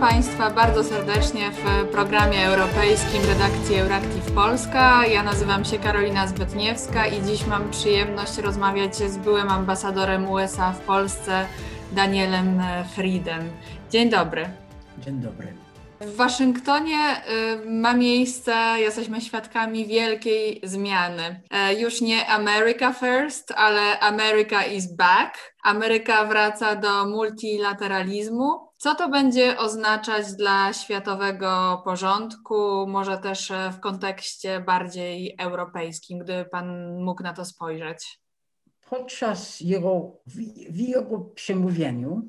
Państwa bardzo serdecznie w programie europejskim redakcji Euractiv Polska. Ja nazywam się Karolina Zbytniewska i dziś mam przyjemność rozmawiać z byłym ambasadorem USA w Polsce, Danielem Friedem. Dzień dobry. Dzień dobry. W Waszyngtonie y, ma miejsce, jesteśmy świadkami wielkiej zmiany. E, już nie America First, ale America is back. Ameryka wraca do multilateralizmu. Co to będzie oznaczać dla światowego porządku, może też e, w kontekście bardziej europejskim, gdyby Pan mógł na to spojrzeć? Podczas jego, w jego przemówieniu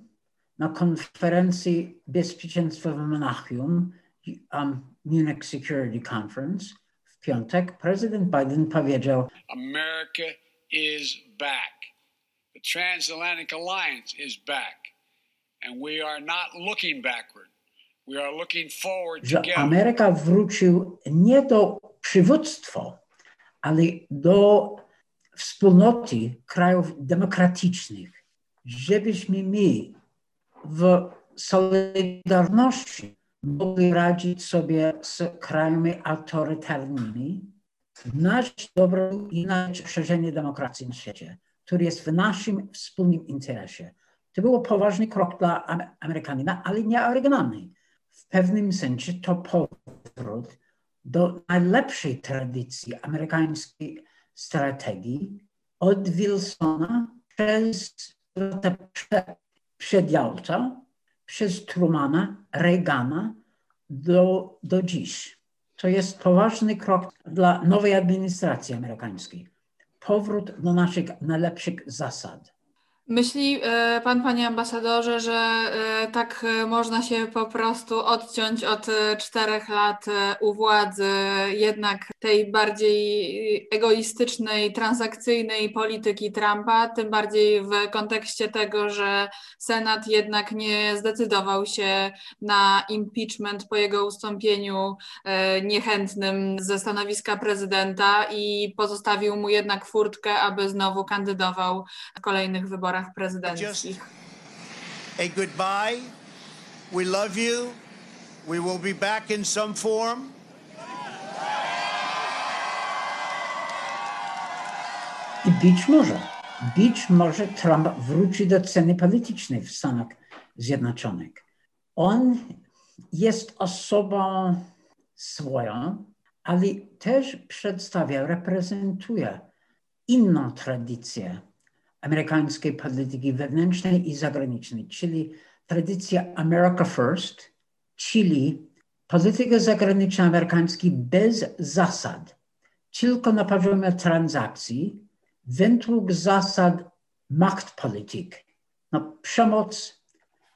na konferencji bezpieczeństwa w Monachium, um, Munich Security Conference, w piątek prezydent Biden powiedział: America is back. The transatlantic alliance is back. Że. Ameryka wrócił nie do przywództwa, ale do wspólnoty krajów demokratycznych, żebyśmy my w solidarności mogli radzić sobie z krajami autorytarnymi, na rzecz dobra i na rzecz szerzenia demokracji na świecie, który jest w naszym wspólnym interesie. To był poważny krok dla Amerykanina, ale nie oryginalny. W pewnym sensie to powrót do najlepszej tradycji amerykańskiej strategii od Wilsona przez lata przedjałca, przez Trumana, Reagana do, do dziś. To jest poważny krok dla nowej administracji amerykańskiej. Powrót do naszych najlepszych zasad. Myśli e, pan, panie ambasadorze, że e, tak e, można się po prostu odciąć od czterech lat u władzy, jednak tej bardziej egoistycznej, transakcyjnej polityki Trumpa, tym bardziej w kontekście tego, że Senat jednak nie zdecydował się na impeachment po jego ustąpieniu niechętnym ze stanowiska prezydenta i pozostawił mu jednak furtkę, aby znowu kandydował w kolejnych wyborach wyborach prezydenckich. A goodbye. We love you. We will be back in some form. I być może, być może Trump wróci do ceny politycznej w Stanach Zjednoczonych. On jest osobą swoją, ale też przedstawia, reprezentuje inną tradycję amerykańskiej polityki wewnętrznej i zagranicznej, czyli tradycja America First, czyli polityka zagraniczna amerykańskiej bez zasad, tylko na poziomie transakcji, według zasad machtpolitik, na przemoc,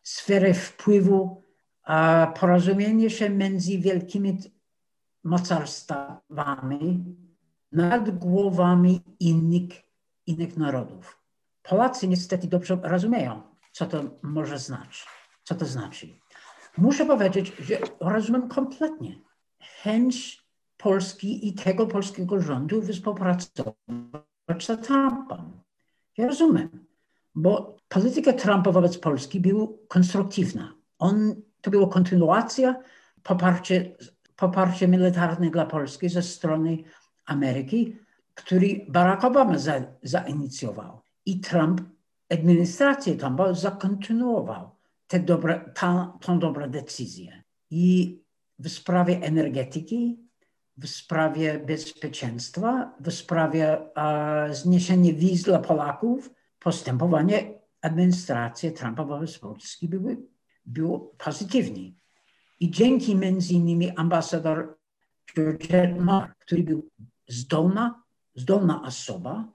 sferę wpływu, a porozumienie się między wielkimi mocarstwami nad głowami innych, innych narodów. Polacy niestety dobrze rozumieją, co to może znaczyć. Co to znaczy. Muszę powiedzieć, że rozumiem kompletnie chęć Polski i tego polskiego rządu współpracować z Trumpem. Ja rozumiem, bo polityka Trumpa wobec Polski była konstruktywna. On, to była kontynuacja poparcie, poparcie militarne dla Polski ze strony Ameryki, który Barack Obama za, zainicjował i Trump, administrację Trumpa zakontynuował te dobre, ta, tą dobrą decyzję. I w sprawie energetyki, w sprawie bezpieczeństwa, w sprawie e, zniesienia wiz dla Polaków, postępowanie administracji Trumpa wobec Polski było pozytywne. I dzięki między innymi ambasador George Mark, który był zdolna, zdolna osoba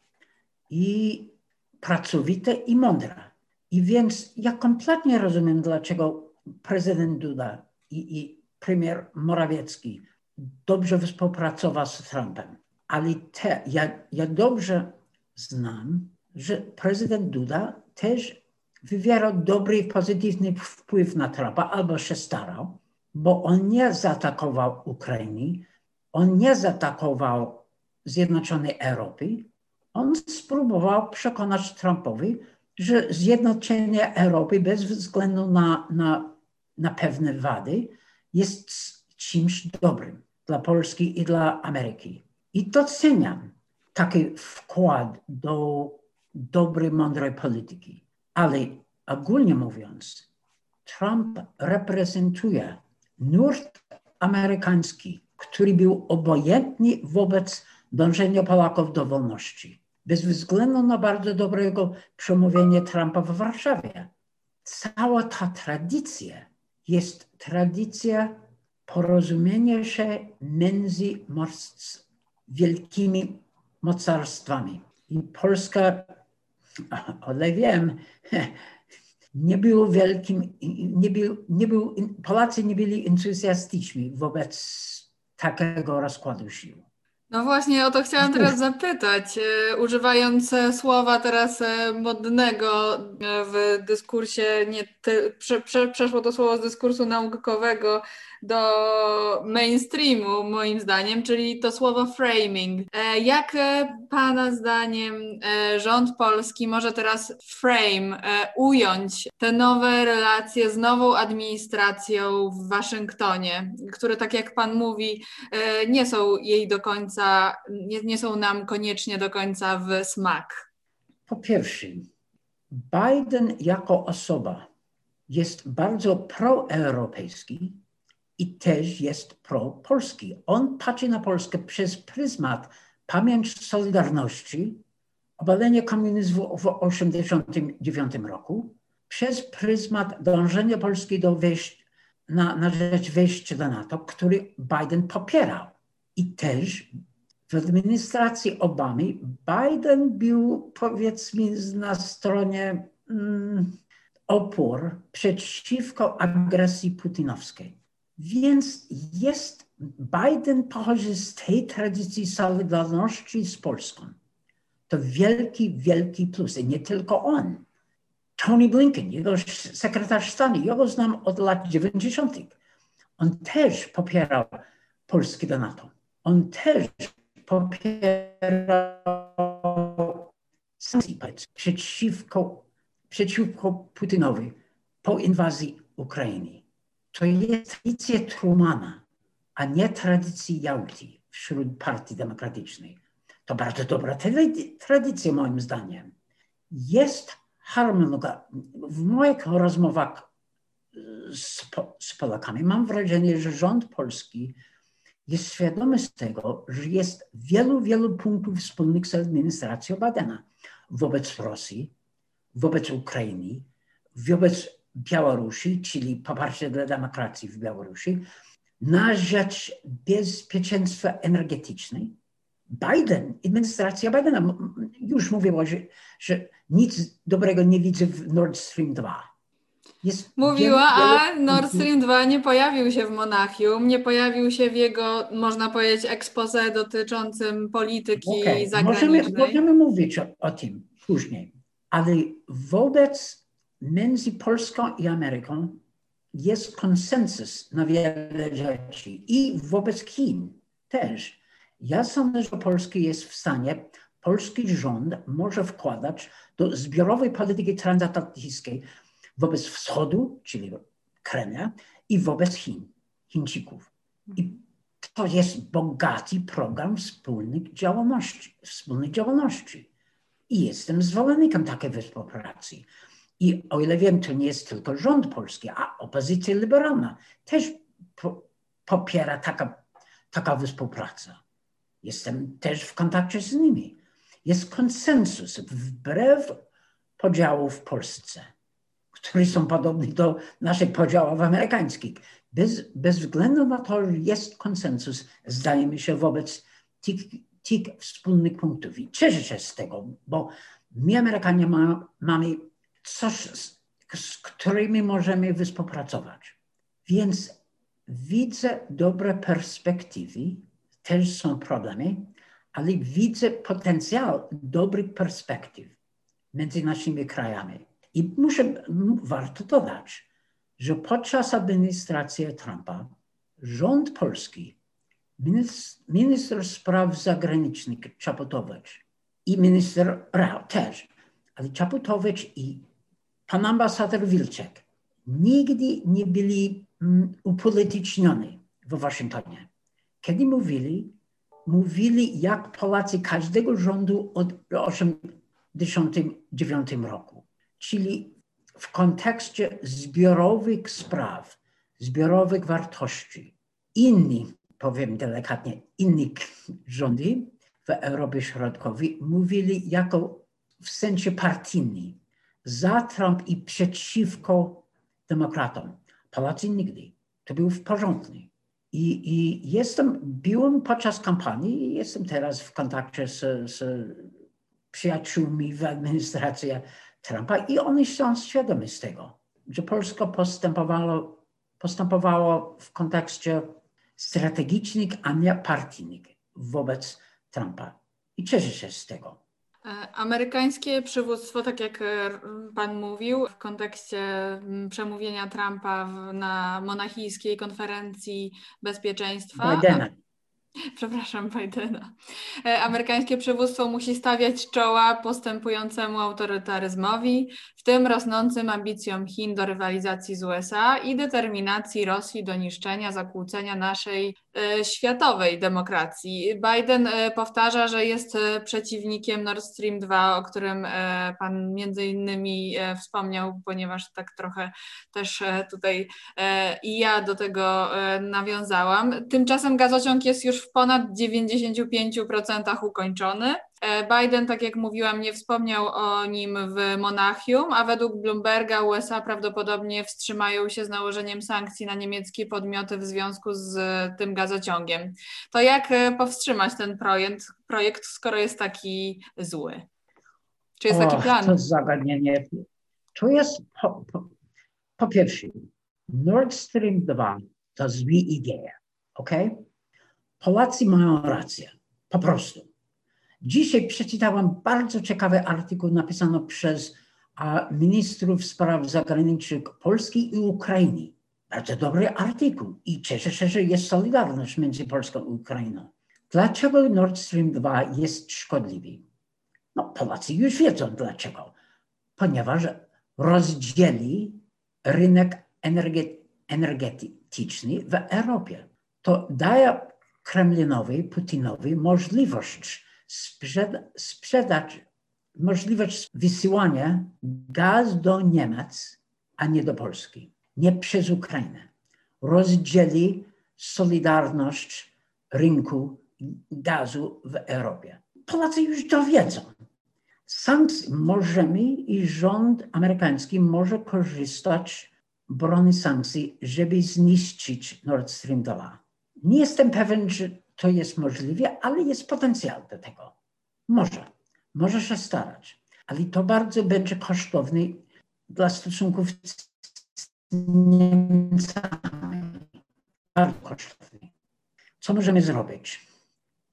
i pracowite i mądra. I więc ja kompletnie rozumiem, dlaczego prezydent Duda i, i premier Morawiecki dobrze współpracował z Trumpem. Ale te, ja, ja dobrze znam, że prezydent Duda też wywierał dobry, pozytywny wpływ na Trumpa, albo się starał, bo on nie zaatakował Ukrainy, on nie zaatakował Zjednoczonej Europy, on spróbował przekonać Trumpowi, że zjednoczenie Europy bez względu na, na na pewne wady, jest czymś dobrym dla Polski i dla Ameryki. I doceniam taki wkład do dobrej, mądrej polityki. Ale ogólnie mówiąc, Trump reprezentuje nurt amerykański, który był obojętny wobec dążenia Polaków do wolności. Bez względu na bardzo dobrego przemówienie Trumpa w Warszawie. Cała ta tradycja jest tradycja porozumienia się między wielkimi mocarstwami. I Polska, ale wiem, nie był wielkim, nie był, nie był, Polacy nie byli entuzjastyczni wobec takiego rozkładu sił. No właśnie o to chciałam teraz zapytać. E, używając słowa teraz e, modnego w dyskursie, nie te, prze, prze, przeszło to słowo z dyskursu naukowego do mainstreamu, moim zdaniem, czyli to słowo framing. E, jak e, Pana zdaniem e, rząd polski może teraz frame, ująć te nowe relacje z nową administracją w Waszyngtonie, które, tak jak Pan mówi, nie są jej do końca, nie, nie są nam koniecznie do końca w smak? Po pierwsze, Biden jako osoba jest bardzo proeuropejski i też jest pro-polski. On patrzy na Polskę przez pryzmat pamięć Solidarności, obalenie komunizmu w 1989 roku, przez pryzmat dążenia Polski do wejścia, na, na rzecz wejścia do NATO, który Biden popierał. I też w administracji Obamy Biden był powiedzmy na stronie mm, opór przeciwko agresji putinowskiej. Więc jest, Biden pochodzi z tej tradycji solidarności z Polską. To wielki, wielki plus. I nie tylko on. Tony Blinken, jego sekretarz stanu, ja go znam od lat 90. On też popierał Polskę do NATO. On też popierał sankcje przeciwko, przeciwko Putinowi po inwazji Ukrainy to jest tradycja Trumana, a nie tradycji Jałty wśród partii demokratycznej. To bardzo dobra tradycja moim zdaniem. Jest harmonogram. W moich rozmowach z, z Polakami mam wrażenie, że rząd polski jest świadomy z tego, że jest wielu, wielu punktów wspólnych z administracją Bidena wobec Rosji, wobec Ukrainy, wobec Białorusi, czyli poparcie dla demokracji w Białorusi, na rzecz bezpieczeństwa energetycznej. Biden, administracja Bidena już mówiła, że, że nic dobrego nie widzę w Nord Stream 2. Jest Mówiła, a Nord Stream 2 nie pojawił się w Monachium, nie pojawił się w jego, można powiedzieć, expose dotyczącym polityki okay. zagranicznej. Możemy, możemy mówić o, o tym później, ale wobec między Polską i Ameryką jest konsensus na wiele rzeczy i wobec Chin też. Ja sądzę, że Polska jest w stanie, polski rząd może wkładać do zbiorowej polityki transatlantyckiej wobec wschodu, czyli Kremla, i wobec Chin, Chińczyków. I to jest bogaty program wspólnych działalności, wspólnej działalności. I jestem zwolennikiem takiej współpracy. I o ile wiem, to nie jest tylko rząd polski, a opozycja liberalna też po, popiera taka, taka współpraca. Jestem też w kontakcie z nimi. Jest konsensus wbrew podziałów w Polsce, które są podobne do naszych podziałów amerykańskich. Bez, bez względu na to, jest konsensus, zdaje mi się, wobec tych, tych wspólnych punktów. I cieszę się z tego, bo my Amerykanie ma, mamy coś, z, z którymi możemy współpracować. Więc widzę dobre perspektywy, też są problemy, ale widzę potencjał dobrych perspektyw między naszymi krajami. I muszę, warto dodać, że podczas administracji Trumpa rząd polski, minister, minister spraw zagranicznych Czaputowicz i minister Rao też, ale Czaputowicz i pan ambasador Wilczek nigdy nie byli upolitycznieni w Waszyngtonie. Kiedy mówili, mówili jak Polacy każdego rządu od 1989 roku, czyli w kontekście zbiorowych spraw, zbiorowych wartości. Inni, powiem delikatnie, inni rządy w Europie Środkowej mówili jako w sensie partyjnym za Trump i przeciwko demokratom. Polacy nigdy. To był w porządku. I, I, jestem, byłem podczas kampanii jestem teraz w kontakcie z, z przyjaciółmi w administracji Trumpa i oni są świadomi z tego, że Polska postępowało, postępowało w kontekście strategicznych, a nie partyjnych wobec Trumpa. I cieszę się z tego. E, amerykańskie przywództwo, tak jak e, Pan mówił, w kontekście przemówienia Trumpa na monachijskiej konferencji bezpieczeństwa. Bidena przepraszam, Bidena. E, amerykańskie przywództwo musi stawiać czoła postępującemu autorytaryzmowi, w tym rosnącym ambicjom Chin do rywalizacji z USA i determinacji Rosji do niszczenia, zakłócenia naszej e, światowej demokracji. Biden e, powtarza, że jest przeciwnikiem Nord Stream 2, o którym pan między innymi wspomniał, ponieważ tak trochę też tutaj i ja do tego nawiązałam. Tymczasem gazociąg jest już w ponad 95% ukończony. E, Biden, tak jak mówiłam, nie wspomniał o nim w Monachium, a według Bloomberga USA prawdopodobnie wstrzymają się z nałożeniem sankcji na niemieckie podmioty w związku z tym gazociągiem. To jak e, powstrzymać ten projekt, projekt skoro jest taki zły? Czy jest taki plan? To jest zagadnienie. To jest po, po, po pierwsze, Nord Stream 2 to zła idea, ok? Polacy mają rację, po prostu. Dzisiaj przeczytałam bardzo ciekawy artykuł napisany przez ministrów spraw zagranicznych Polski i Ukrainy. Bardzo dobry artykuł i cieszę się, że jest solidarność między Polską i Ukrainą. Dlaczego Nord Stream 2 jest szkodliwy? No, Polacy już wiedzą dlaczego. Ponieważ rozdzieli rynek energetyczny w Europie. To daje Kremlinowi, Putinowi możliwość sprzed, sprzedać, możliwość wysyłania gaz do Niemiec, a nie do Polski, nie przez Ukrainę. Rozdzieli solidarność rynku gazu w Europie. Polacy już to wiedzą. Sankcje możemy i rząd amerykański może korzystać broni sankcji, żeby zniszczyć Nord Stream 2. Nie jestem pewien, czy to jest możliwe, ale jest potencjał do tego. Może. Może się starać. Ale to bardzo będzie kosztowne dla stosunków z Niemcami. Bardzo kosztowne. Co możemy zrobić?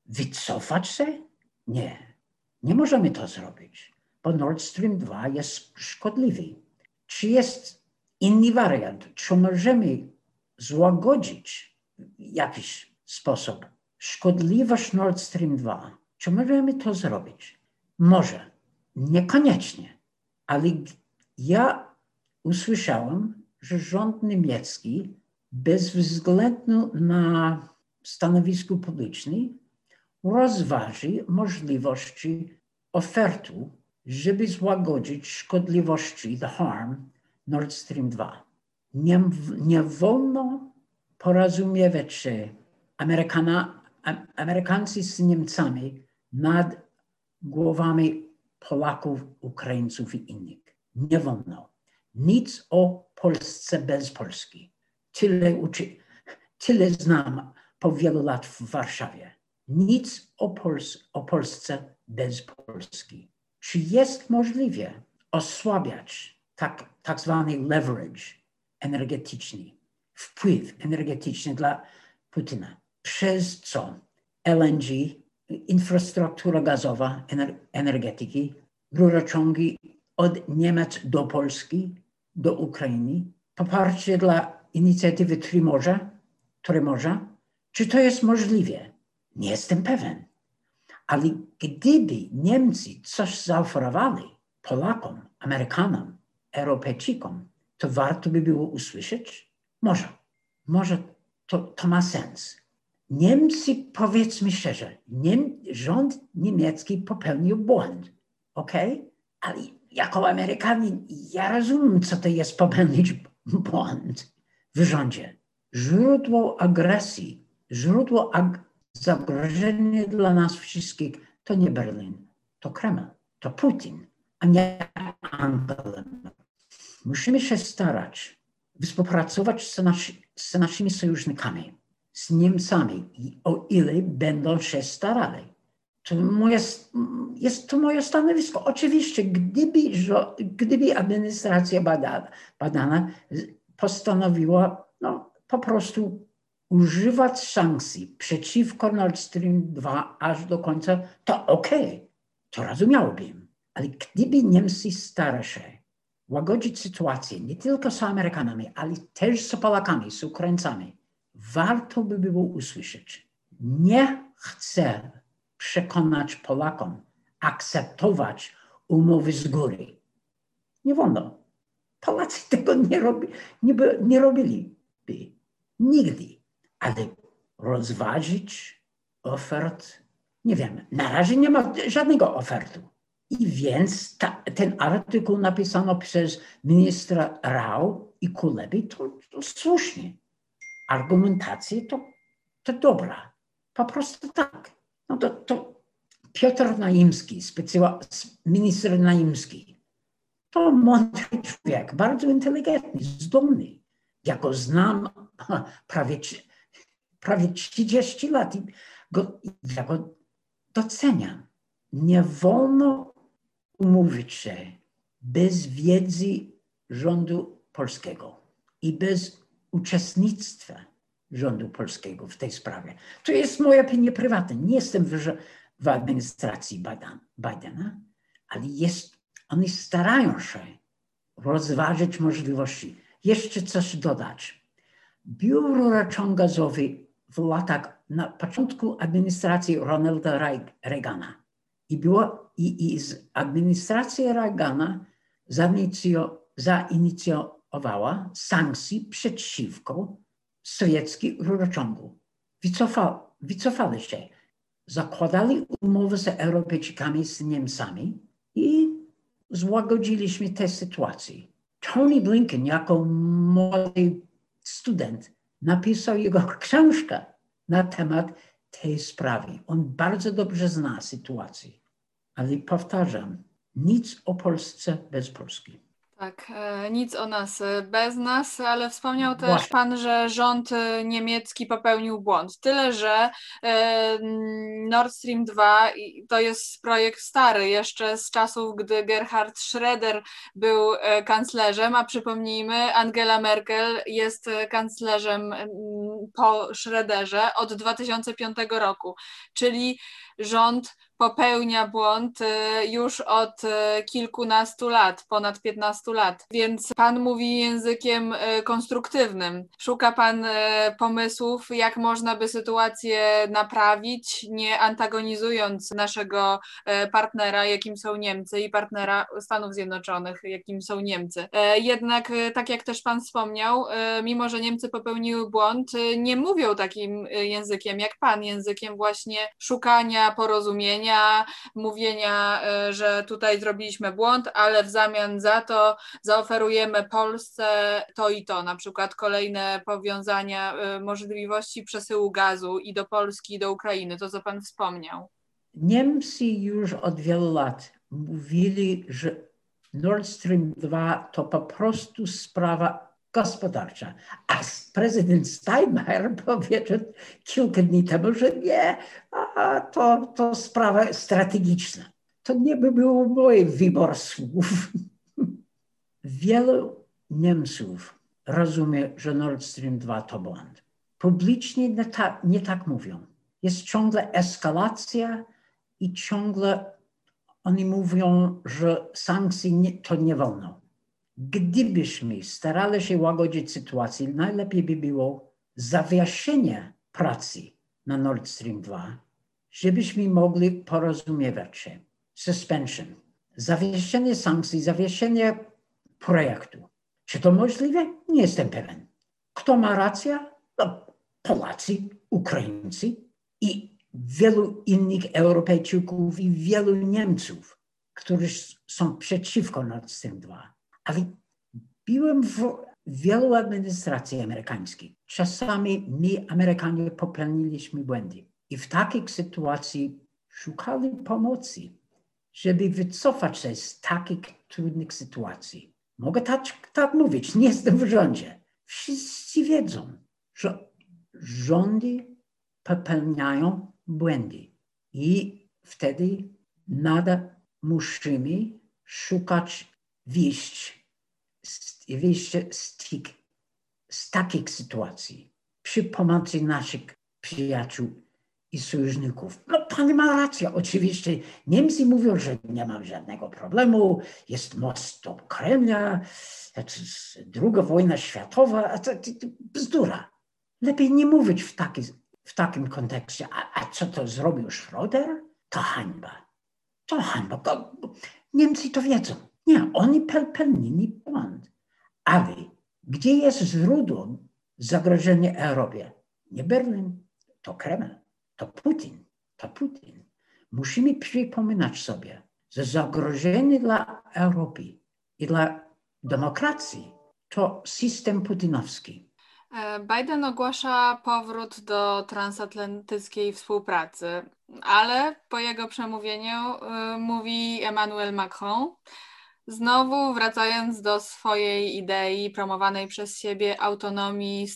Wycofać się? Nie. Nie możemy to zrobić, bo Nord Stream 2 jest szkodliwy. Czy jest inny wariant? Czy możemy złagodzić jakiś sposób szkodliwość Nord Stream 2. Czy możemy to zrobić? Może. Niekoniecznie. Ale ja usłyszałem, że rząd niemiecki bez względu na stanowisko publiczne rozważy możliwości ofertu, żeby złagodzić szkodliwości, the harm Nord Stream 2. Nie, nie wolno porozumiewać się Amerykana, z Niemcami nad głowami Polaków, Ukraińców i innych. Nie wolno. Nic o Polsce bez Polski. Tyle, uczy, tyle znam po wielu lat w Warszawie. Nic o, Pols o Polsce bez Polski. Czy jest możliwe osłabiać tak, tak zwany leverage energetyczny wpływ energetyczny dla Putina. Przez co LNG, infrastruktura gazowa, energetyki, rurociągi od Niemiec do Polski, do Ukrainy, poparcie dla inicjatywy Trimorza, Trimorza, czy to jest możliwe? Nie jestem pewien. Ale gdyby Niemcy coś zaoferowali Polakom, Amerykanom, Europejczykom, to warto by było usłyszeć? Może, może to, to ma sens. Niemcy, powiedzmy szczerze, Niem, rząd niemiecki popełnił błąd, ok? Ale jako Amerykanin ja rozumiem, co to jest popełnić błąd w rządzie. Źródło agresji, źródło ag zagrożenia dla nas wszystkich to nie Berlin, to Kreml, to Putin, a nie Angela. Musimy się starać współpracować z, z naszymi sojusznikami, z Niemcami, o ile będą się starali. To moje, jest to moje stanowisko. Oczywiście, gdyby, gdyby administracja badana, badana postanowiła no, po prostu używać sankcji przeciwko Nord Stream 2 aż do końca, to okej, okay, to rozumiałbym. Ale gdyby Niemcy starali się łagodzić sytuację nie tylko z Amerykanami, ale też z Polakami, z Ukraińcami, warto by było usłyszeć. Nie chcę przekonać Polakom, akceptować umowy z góry. Nie wolno. Polacy tego nie, robi, nie, nie robiliby nigdy, ale rozważyć ofert, nie wiem, na razie nie ma żadnego ofertu. I więc ta, ten artykuł napisano przez ministra Rao i Kuleby, to, to słusznie. Argumentacje to, to dobra. Po prostu tak. No to, to Piotr Naimski, specjal, minister Naimski, to mądry człowiek, bardzo inteligentny, zdolny. Ja go znam prawie, prawie 30 lat i go, ja go doceniam. Nie wolno umówić się bez wiedzy rządu polskiego i bez uczestnictwa rządu polskiego w tej sprawie. To jest moja opinia prywatna. Nie jestem w, w administracji Bidena, ale jest, oni starają się rozważyć możliwości. Jeszcze coś dodać. Biuro Rachong Gazowy w latach, na początku administracji Ronalda Reagana i, było, i, i z administracji Reagana zainicjowała sankcje przeciwko sowiecki rurociągu. Wycofa, wycofali się. Zakładali umowy z Europejczykami, z Niemcami i złagodziliśmy tę sytuację. Tony Blinken jako młody student napisał jego książkę na temat tej sprawy. On bardzo dobrze zna sytuację. Ale powtarzam, nic o Polsce bez Polski. Tak, e, nic o nas e, bez nas, ale wspomniał też Właśnie. Pan, że rząd e, niemiecki popełnił błąd. Tyle, że Nord Stream 2 to jest projekt stary, jeszcze z czasów, gdy Gerhard Schröder był kanclerzem, a przypomnijmy, Angela Merkel jest kanclerzem po Schröderze od 2005 roku, czyli rząd popełnia błąd y, już od y, kilkunastu lat, ponad 15 lat. Więc pan mówi językiem y, konstruktywnym. Szuka pan pomysłów, jak można by sytuację naprawić, nie antagonizując naszego partnera, jakim są Niemcy, i partnera Stanów Zjednoczonych, jakim są Niemcy. Jednak, tak jak też pan wspomniał, mimo że Niemcy popełniły błąd, nie mówią takim językiem jak pan, językiem właśnie szukania porozumienia mówienia, mówienia, że tutaj zrobiliśmy błąd, ale w zamian za to zaoferujemy Polsce to i to, na przykład kolejne powiązania e, możliwości przesyłu gazu i do Polski, i do Ukrainy, to co Pan wspomniał. Niemcy już od wielu lat mówili, że Nord Stream 2 to po prostu sprawa gospodarcza. A prezydent Steinmeier powiedział kilka dni temu, że nie, a to, to sprawa strategiczna. To nie by był mój wybór słów. Wielu Niemców rozumie, że Nord Stream 2 to błąd. Publicznie nie, ta, nie tak mówią. Jest ciągle eskalacja i ciągle oni mówią, że sankcji nie, to nie wolno. Gdybyśmy starali się łagodzić sytuację, najlepiej by było zawieszenie pracy na Nord Stream 2, żebyśmy mogli porozumiewać się. Suspension. Zawieszenie sankcji, zawieszenie projektu. Czy to możliwe? Nie jestem pewien. Kto ma rację? No, Polacy, Ukraińcy i wielu innych Europejczyków i wielu Niemców, którzy są przeciwko Nord Stream 2. Ale byłem w wielu administracji amerykańskich. Czasami my, Amerykanie, popełniliśmy błędy. I w takiej sytuacji szukali pomocy, żeby wycofać się z takich trudnych sytuacji. Mogę tak, tak mówić, nie jestem w rządzie. Wszyscy wiedzą, że rządy popełniają błędy i wtedy nadal musimy szukać wyjść, wyjścia z, z takich sytuacji przy pomocy naszych przyjaciół i sojuszników. No, pan ma rację. Oczywiście Niemcy mówią, że nie ma żadnego problemu, jest most do Kremla, druga wojna światowa, to, to, to bzdura. Lepiej nie mówić w, taki, w takim kontekście. A, a co to zrobił Schroeder? To hańba. To hańba. Niemcy to wiedzą. Nie, oni popełnili błąd. Ale gdzie jest źródło zagrożenia Europie? Nie Berlin, to Kreml, to Putin, to Putin. Musimy przypominać sobie, że zagrożenie dla Europy i dla demokracji to system putinowski. E, Biden ogłasza powrót do transatlantyckiej współpracy, ale po jego przemówieniu y, mówi Emmanuel Macron, Znowu wracając do swojej idei promowanej przez siebie autonomii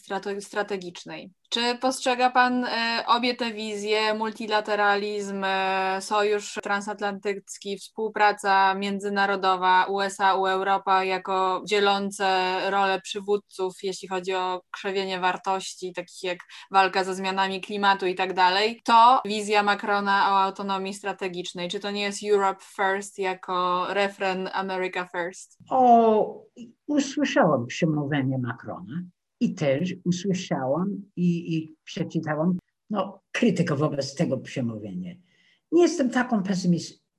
strategicznej. Czy postrzega Pan e, obie te wizje, multilateralizm, e, sojusz transatlantycki, współpraca międzynarodowa USA, u Europa jako dzielące rolę przywódców, jeśli chodzi o krzewienie wartości, takich jak walka ze zmianami klimatu i tak dalej, to wizja Macrona o autonomii strategicznej. Czy to nie jest Europe First jako refren America First? O, usłyszałam przemówienie Macrona i też usłyszałam i, i przeczytałam no, krytykę wobec tego przemówienia. Nie jestem taką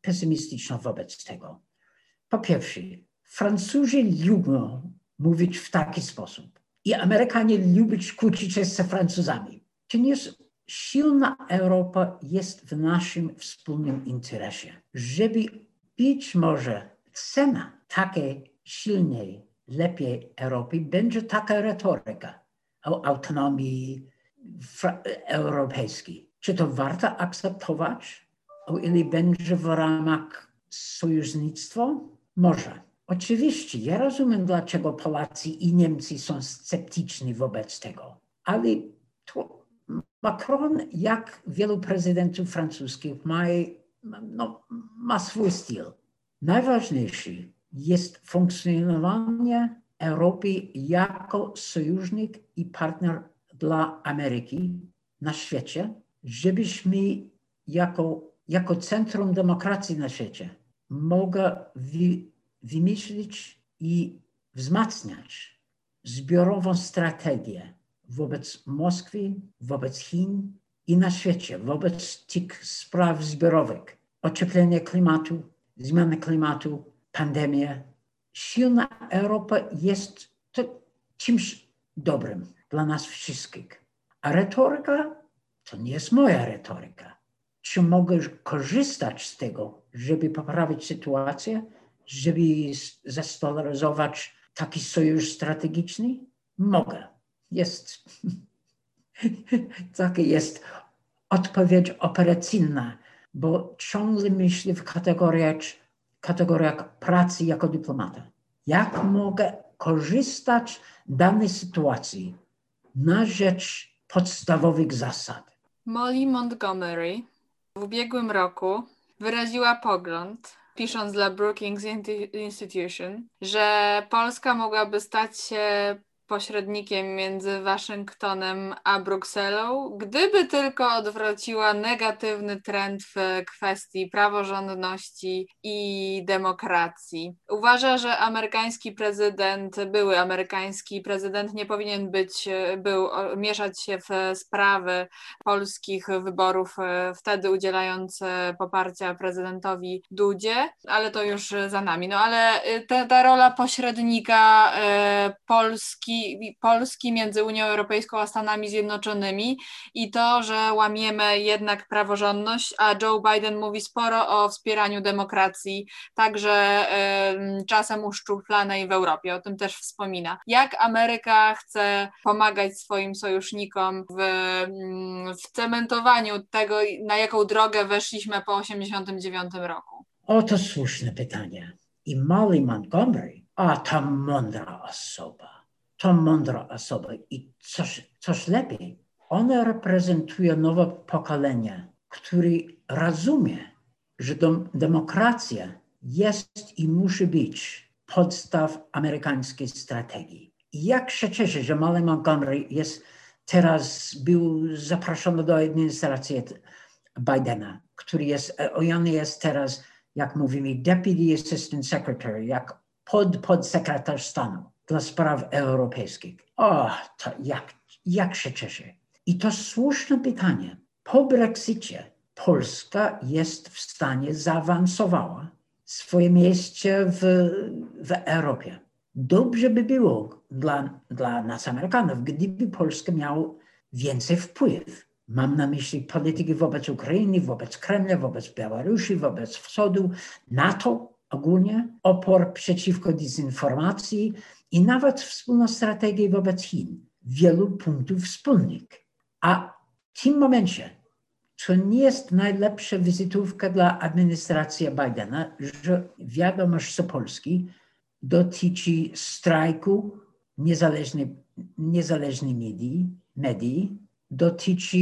pesymistyczną wobec tego. Po pierwsze, Francuzi lubią mówić w taki sposób i Amerykanie lubią kłócić się z Francuzami. Ponieważ silna Europa jest w naszym wspólnym interesie, żeby być może cena takiej silnej lepiej Europy, będzie taka retoryka o autonomii europejskiej. Czy to warto akceptować, o ile będzie w ramach sojusznictwa? Może. Oczywiście, ja rozumiem, dlaczego Polacy i Niemcy są sceptyczni wobec tego, ale to Macron, jak wielu prezydentów francuskich, ma, no, ma swój styl. Najważniejszy jest funkcjonowanie Europy jako sojusznik i partner dla Ameryki na świecie, żebyśmy jako, jako centrum demokracji na świecie mogli wy, wymyślić i wzmacniać zbiorową strategię wobec Moskwy, wobec Chin i na świecie, wobec tych spraw zbiorowych. Ocieplenie klimatu, zmiany klimatu, pandemię. Silna Europa jest czymś dobrym dla nas wszystkich. A retoryka to nie jest moja retoryka. Czy mogę korzystać z tego, żeby poprawić sytuację, żeby zestabilizować taki sojusz strategiczny? Mogę. Jest. Taka jest odpowiedź operacyjna, bo ciągle myślę w kategoriach kategoriach pracy jako dyplomata. Jak mogę korzystać z danej sytuacji na rzecz podstawowych zasad? Molly Montgomery w ubiegłym roku wyraziła pogląd, pisząc dla Brookings Institution, że Polska mogłaby stać się pośrednikiem między Waszyngtonem a Brukselą, gdyby tylko odwróciła negatywny trend w kwestii praworządności i demokracji. Uważa, że amerykański prezydent, były amerykański prezydent nie powinien być, był mieszać się w sprawy polskich wyborów, wtedy udzielając poparcia prezydentowi Dudzie, ale to już za nami. No ale ta, ta rola pośrednika e, Polski, między Unią Europejską a Stanami Zjednoczonymi i to, że łamiemy jednak praworządność, a Joe Biden mówi sporo o wspieraniu demokracji, także czasem uszczuplanej w Europie, o tym też wspomina. Jak Ameryka chce pomagać swoim sojusznikom w, mm, w cementowaniu tego, na jaką drogę weszliśmy po 1989 roku? Oto słuszne pytanie. I Molly Montgomery, a ta mądra osoba, to mądra osoba i coś, coś lepiej. Ona reprezentuje nowe pokolenie, który rozumie, że demokracja jest i musi być podstaw amerykańskiej strategii. I jak się cieszę, że Molly Montgomery jest teraz, był zaproszony do administracji Bidena, który jest, on jest teraz jak mówimy, Deputy Assistant Secretary, jak pod, podsekretarz stanu dla spraw europejskich. O, to jak, jak się cieszę. I to słuszne pytanie. Po Brexicie Polska jest w stanie zaawansowała swoje miejsce w, w Europie. Dobrze by było dla, dla nas Amerykanów, gdyby Polska miała więcej wpływ Mam na myśli polityki wobec Ukrainy, wobec Kremla, wobec Białorusi, wobec Wschodu, NATO ogólnie, opór przeciwko dezinformacji i nawet wspólną strategię wobec Chin. Wielu punktów wspólnych. A w tym momencie to nie jest najlepsza wizytówka dla administracji Bidena, że wiadomość z Polski dotyczy strajku niezależnej, niezależnej medii, medii dotyczy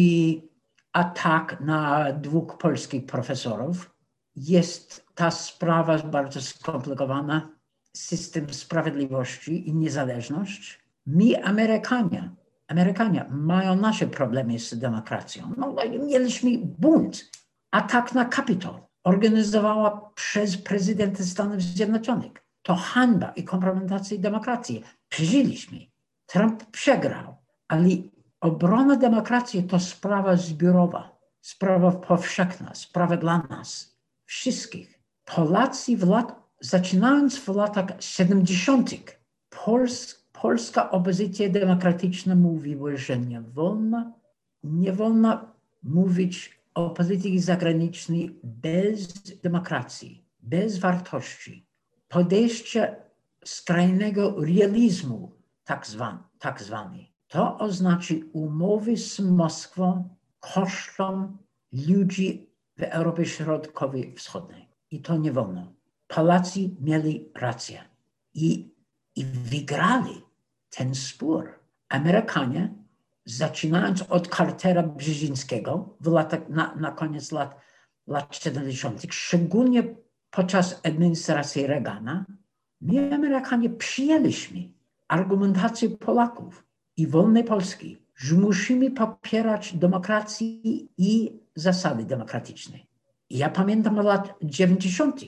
atak na dwóch polskich profesorów. Jest ta sprawa bardzo skomplikowana. System sprawiedliwości i niezależność. My, Amerykanie, Amerykanie mają nasze problemy z demokracją. No, mieliśmy bunt, atak na Kapitol, organizowała przez prezydenta Stanów Zjednoczonych. To hańba i kompromitacja demokracji. Przeżyliśmy. Trump przegrał, ale Obrona demokracji to sprawa zbiorowa, sprawa powszechna, sprawa dla nas, wszystkich. Polacy w lat, zaczynając w latach 70., Pols, polska opozycja demokratyczna mówiła, że nie wolno, nie wolno mówić o polityce zagranicznej bez demokracji, bez wartości. Podejście skrajnego realizmu, tak zwany. Tak zwany. To oznacza umowy z Moskwą kosztem ludzi w Europie Środkowej Wschodniej. I to nie wolno. Polacy mieli rację i, i wygrali ten spór. Amerykanie, zaczynając od Cartera Brzezińskiego w latach, na, na koniec lat, lat 70., szczególnie podczas administracji Reagana, my Amerykanie przyjęliśmy argumentację Polaków i wolnej Polski, że musimy popierać demokrację i zasady demokratyczne. Ja pamiętam lat 90.,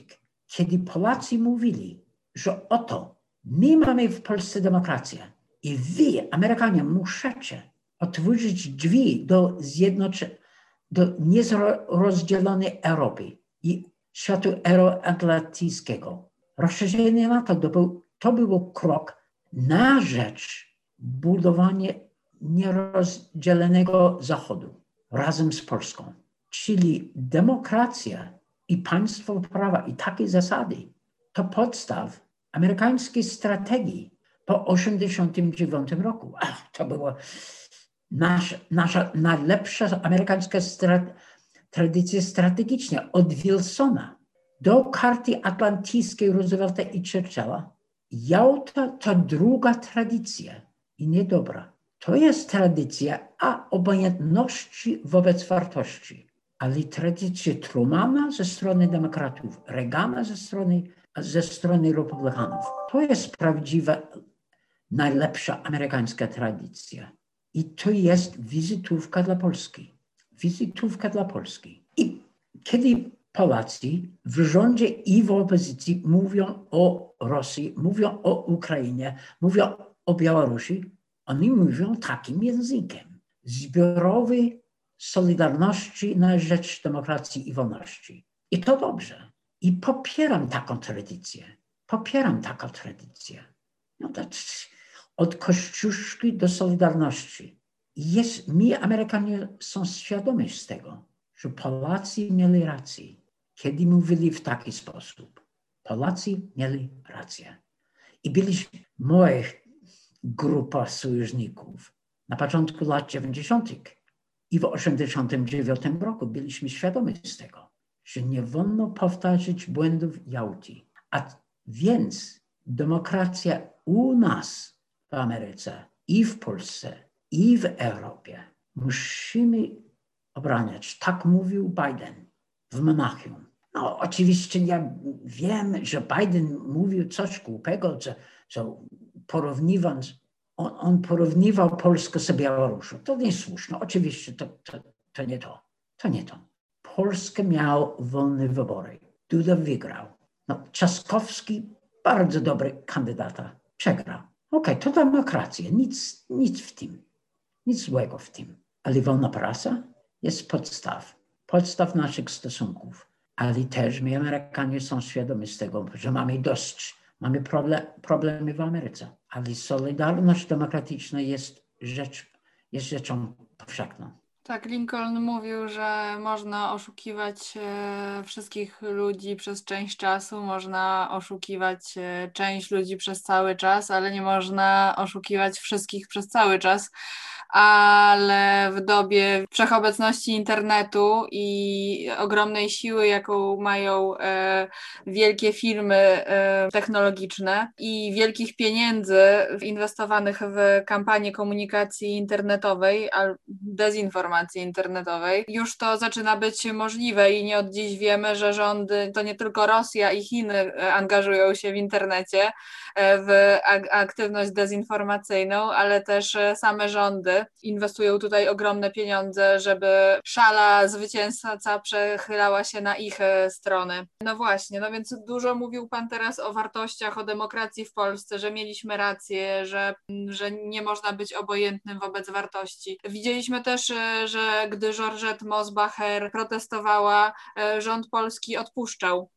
kiedy Polacy mówili, że oto my mamy w Polsce demokrację i wy, Amerykanie, musicie otworzyć drzwi do zjednoczonej, do nierozdzielonej Europy i światu euroatlantyckiego. Rozszerzenie NATO to był, to był krok na rzecz budowanie nierozdzielonego Zachodu razem z Polską. Czyli demokracja i państwo prawa i takie zasady to podstaw amerykańskiej strategii po 1989 roku. Ach, to była nasza, nasza najlepsza amerykańska tradycja strategiczna od Wilsona do karty atlantyckiej Roosevelta i Churchilla. Jałta to druga tradycja i niedobra. To jest tradycja a obojętności wobec wartości, ale tradycja Trumana ze strony demokratów, Reagana ze strony, ze strony republikanów. To jest prawdziwa najlepsza amerykańska tradycja. I to jest wizytówka dla Polski. Wizytówka dla Polski. I kiedy Polacy w rządzie i w opozycji mówią o Rosji, mówią o Ukrainie, mówią o Białorusi, oni mówią takim językiem. Zbiorowy Solidarności na rzecz demokracji i wolności. I to dobrze. I popieram taką tradycję. Popieram taką tradycję. No to od Kościuszki do Solidarności. Jest, mi Amerykanie są świadomi z tego, że Polacy mieli rację, kiedy mówili w taki sposób. Polacy mieli rację. I byliśmy, moja grupa sojuszników na początku lat 90. i w 89 roku byliśmy świadomi z tego, że nie wolno powtarzać błędów Jałty. A więc demokracja u nas w Ameryce i w Polsce i w Europie musimy obraniać. Tak mówił Biden w Monachium. No, oczywiście ja wiem, że Biden mówił coś głupego, że, że porównując, on, on porównywał Polskę z Białorusią. To nie słuszne. Oczywiście to, to, to nie to. To nie to. Polska miał wolne wybory. Duda wygrał. No, Trzaskowski, bardzo dobry kandydata, przegrał. Okej, okay, to demokracja, nic, nic w tym, nic złego w tym. Ale wolna prasa jest podstaw, podstaw naszych stosunków. Ale też my Amerykanie są świadomi z tego, że mamy dość, mamy problem, problemy w Ameryce. Ale solidarność demokratyczna jest, rzecz, jest rzeczą powszechną. Tak, Lincoln mówił, że można oszukiwać e, wszystkich ludzi przez część czasu, można oszukiwać e, część ludzi przez cały czas, ale nie można oszukiwać wszystkich przez cały czas ale w dobie wszechobecności internetu i ogromnej siły, jaką mają e, wielkie firmy e, technologiczne i wielkich pieniędzy inwestowanych w kampanię komunikacji internetowej, dezinformacji internetowej, już to zaczyna być możliwe i nie od dziś wiemy, że rządy, to nie tylko Rosja i Chiny angażują się w internecie, e, w aktywność dezinformacyjną, ale też same rządy inwestują tutaj ogromne pieniądze, żeby szala zwycięzca przechylała się na ich e, strony. No właśnie, no więc dużo mówił Pan teraz o wartościach, o demokracji w Polsce, że mieliśmy rację, że, że nie można być obojętnym wobec wartości. Widzieliśmy też, e, że gdy Georgette Mosbacher protestowała, e, rząd polski odpuszczał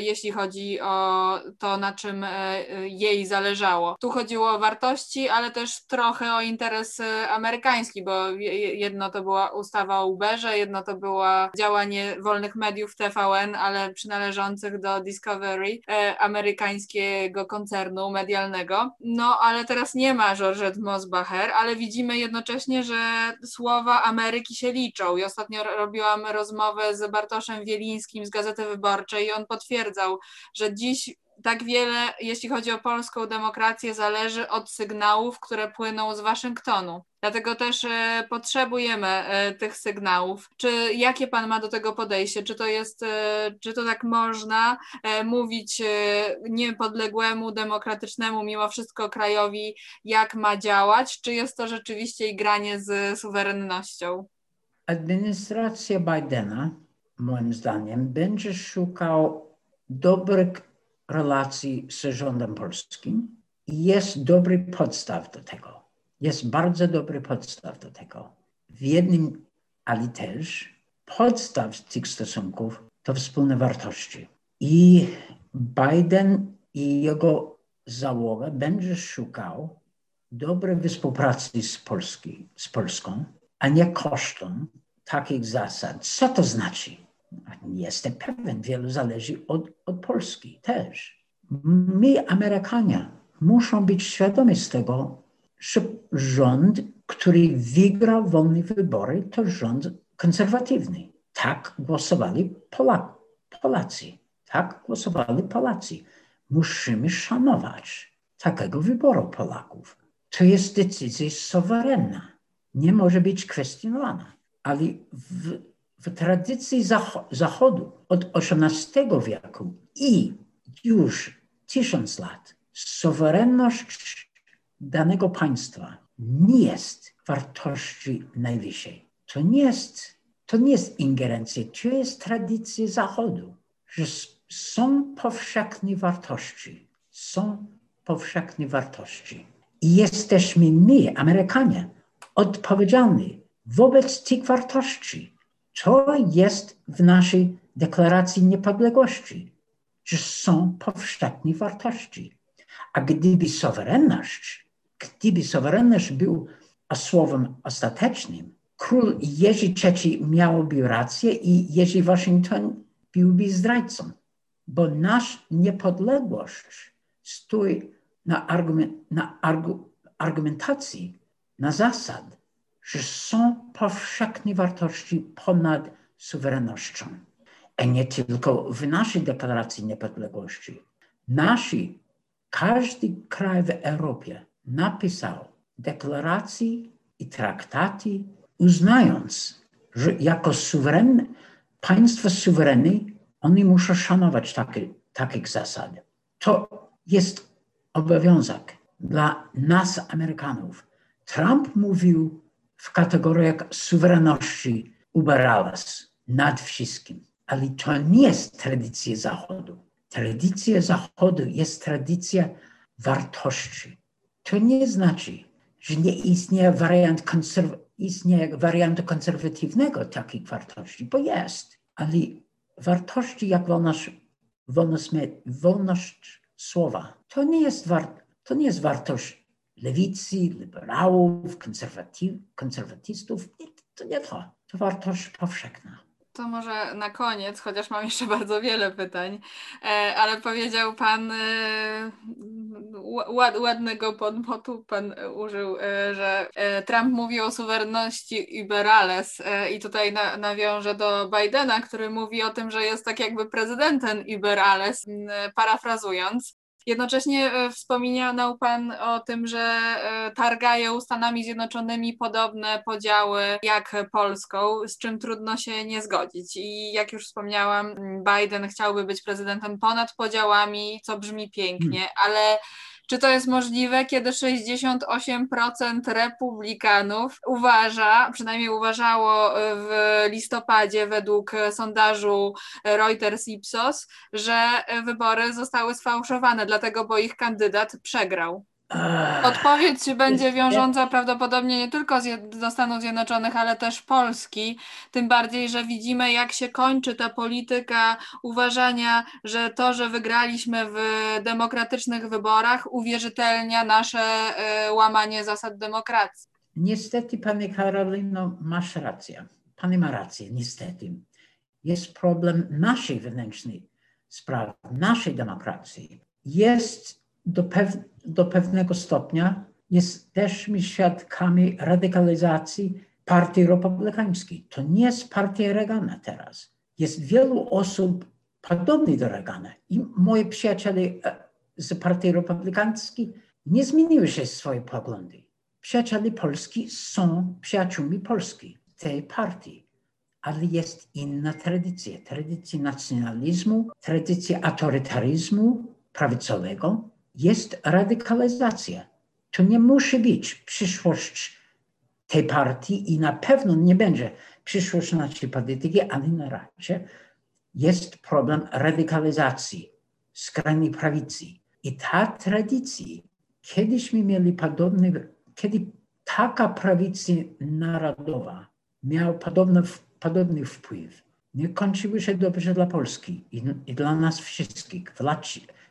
jeśli chodzi o to, na czym e, jej zależało. Tu chodziło o wartości, ale też trochę o interes e, amerykański, bo jedno to była ustawa o Uberze, jedno to było działanie wolnych mediów TVN, ale przynależących do Discovery, amerykańskiego koncernu medialnego. No, ale teraz nie ma Georgette Mosbacher, ale widzimy jednocześnie, że słowa Ameryki się liczą. I ostatnio robiłam rozmowę z Bartoszem Wielińskim z Gazety Wyborczej i on potwierdzał, że dziś tak wiele, jeśli chodzi o polską demokrację, zależy od sygnałów, które płyną z Waszyngtonu. Dlatego też e, potrzebujemy e, tych sygnałów. Czy jakie pan ma do tego podejście? Czy to jest, e, czy to tak można mówić niepodległemu, demokratycznemu, mimo wszystko krajowi, jak ma działać? Czy jest to rzeczywiście i granie z suwerennością? Administracja Bidena, moim zdaniem, będzie szukał dobrych relacji z rządem polskim jest dobry podstaw do tego. Jest bardzo dobry podstaw do tego. W jednym, ale też podstaw tych stosunków to wspólne wartości. I Biden i jego załoga będzie szukał dobrej współpracy z, Polski, z Polską, a nie kosztem takich zasad. Co to znaczy? Jestem pewien, wielu zależy od, od Polski też. My, Amerykanie, muszą być świadomi z tego, że rząd, który wygrał wolne wybory, to rząd konserwatywny. Tak głosowali Polak, Polacy. Tak głosowali Polacy. Musimy szanować takiego wyboru Polaków. To jest decyzja suwerenna. Nie może być kwestionowana. Ale w w tradycji Zachodu od XVIII wieku i już tysiąc lat suwerenność danego państwa nie jest wartości najwyższej. To nie jest, to nie jest ingerencja, to jest tradycja Zachodu, że są powszechne wartości, są powszechne wartości. I jesteśmy my, Amerykanie, odpowiedzialni wobec tych wartości. To jest w naszej deklaracji niepodległości, że są powszechne wartości. A gdyby suwerenność, gdyby suwerenność był słowem ostatecznym, król Jerzy III miałby rację i Jerzy Waszyngton byłby zdrajcą, bo nasza niepodległość stoi na, argument, na argu, argumentacji, na zasad, że są powszechne wartości ponad suwerennością. A nie tylko w naszej deklaracji niepodległości. Nasi, każdy kraj w Europie napisał deklaracje i traktaty, uznając, że jako suwerenne, państwo suwerenne, oni muszą szanować takie, takich zasad. To jest obowiązek dla nas, Amerykanów. Trump mówił w kategoriach suwerenności uberales nad wszystkim, ale to nie jest tradycja Zachodu. Tradycja Zachodu jest tradycja wartości. To nie znaczy, że nie istnieje wariant, konserw istnieje wariant konserwatywnego takich wartości, bo jest, ale wartości jak wolność, wolność, wolność słowa, to nie jest, war, to nie jest wartość lewicy, liberałów, konserwatystów. To nie to. To wartość powszechna. To może na koniec, chociaż mam jeszcze bardzo wiele pytań, e, ale powiedział Pan e, ładnego podmotu, Pan użył, e, że Trump mówi o suwerenności Iberales i tutaj nawiążę do Bidena, który mówi o tym, że jest tak jakby prezydentem Iberales, parafrazując. Jednocześnie e, wspominał Pan o tym, że e, targają Stanami Zjednoczonymi podobne podziały jak Polską, z czym trudno się nie zgodzić. I jak już wspomniałam, Biden chciałby być prezydentem ponad podziałami, co brzmi pięknie, hmm. ale czy to jest możliwe, kiedy 68% republikanów uważa, przynajmniej uważało w listopadzie według sondażu Reuters Ipsos, że wybory zostały sfałszowane, dlatego bo ich kandydat przegrał? Odpowiedź będzie wiążąca prawdopodobnie nie tylko do Stanów Zjednoczonych, ale też Polski. Tym bardziej, że widzimy, jak się kończy ta polityka uważania, że to, że wygraliśmy w demokratycznych wyborach, uwierzytelnia nasze y, łamanie zasad demokracji. Niestety, Pani Karolino, masz rację. Pani ma rację, niestety. Jest problem naszej wewnętrznej sprawy, naszej demokracji. Jest do, pew do pewnego stopnia jesteśmy świadkami radykalizacji partii republikańskiej. To nie jest partia Reagana teraz. Jest wielu osób podobnych do Reagana i moi przyjaciele e, z partii republikańskiej nie zmieniły się swoje poglądy. Przyjaciele Polski są przyjaciółmi Polski, tej partii. Ale jest inna tradycja. Tradycja nacjonalizmu, tradycja autorytaryzmu prawicowego, jest radykalizacja. To nie musi być przyszłość tej partii i na pewno nie będzie przyszłość naszej polityki, ale na razie jest problem radykalizacji skrajnej prawicy. I ta tradycja, kiedyśmy mieli podobny, kiedy taka prawica narodowa miała podobny, podobny wpływ, nie kończyły się dobrze dla Polski i, i dla nas wszystkich. W lat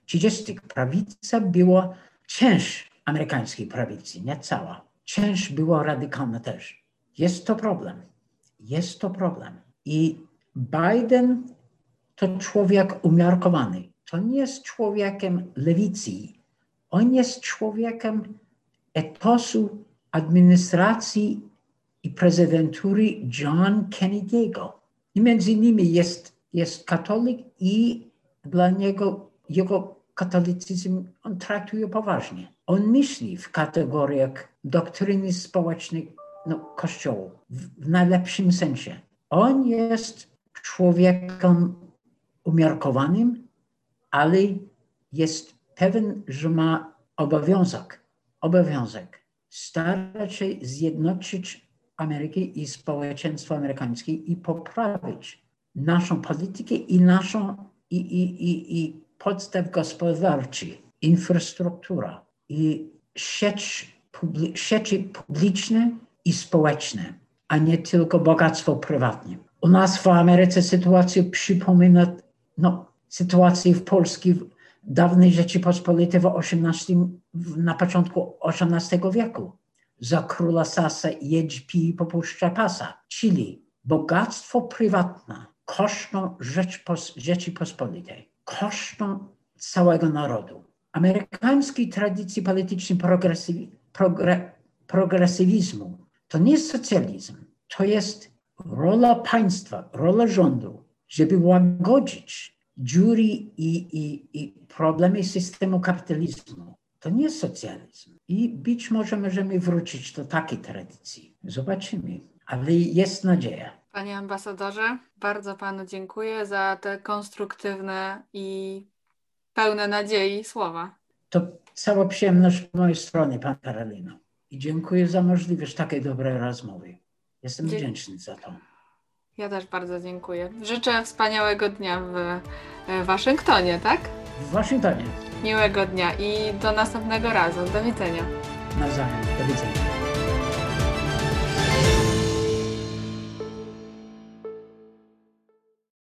30. prawica była część amerykańskiej prawicy, nie cała. Część była radykalna też. Jest to problem. Jest to problem. I Biden to człowiek umiarkowany. To nie jest człowiekiem lewicy. On jest człowiekiem etosu administracji i prezydentury John Kennedy'ego. I między innymi jest, jest katolik i dla niego jego katolicyzm on traktuje poważnie. On myśli w kategoriach doktryny społecznej no, w, w najlepszym sensie. On jest człowiekiem umiarkowanym, ale jest pewien, że ma obowiązek obowiązek starać się zjednoczyć Amerykę i społeczeństwo amerykańskie i poprawić naszą politykę i naszą i, i, i, i podstaw gospodarczy, infrastruktura i sieć, publi, sieci publiczne i społeczne, a nie tylko bogactwo prywatne. U nas w Ameryce sytuacja przypomina no, sytuację w Polsce w dawnej Rzeczypospolitej w 18, w- na początku XVIII wieku. Za króla Sasa jedź pij popuszcza pasa. Czyli bogactwo prywatne Rzeczpos, Rzeczypospolitej, kosztą całego narodu. Amerykańskiej tradycji politycznej progresywi, progre, progresywizmu to nie jest socjalizm, to jest rola państwa, rola rządu, żeby łagodzić dziury i, i, i problemy systemu kapitalizmu. To nie jest socjalizm. I być może możemy wrócić do takiej tradycji. Zobaczymy. Ale jest nadzieja. Panie ambasadorze, bardzo panu dziękuję za te konstruktywne i pełne nadziei słowa. To cała przyjemność po mojej stronie, Pan Karolino. I dziękuję za możliwość takiej dobrej rozmowy. Jestem Dzie- wdzięczny za to. Ja też bardzo dziękuję. Życzę wspaniałego dnia w e, Waszyngtonie, tak? W Waszyngtonie. Miłego dnia i do następnego razu. Do widzenia. Nawzajem. Do widzenia.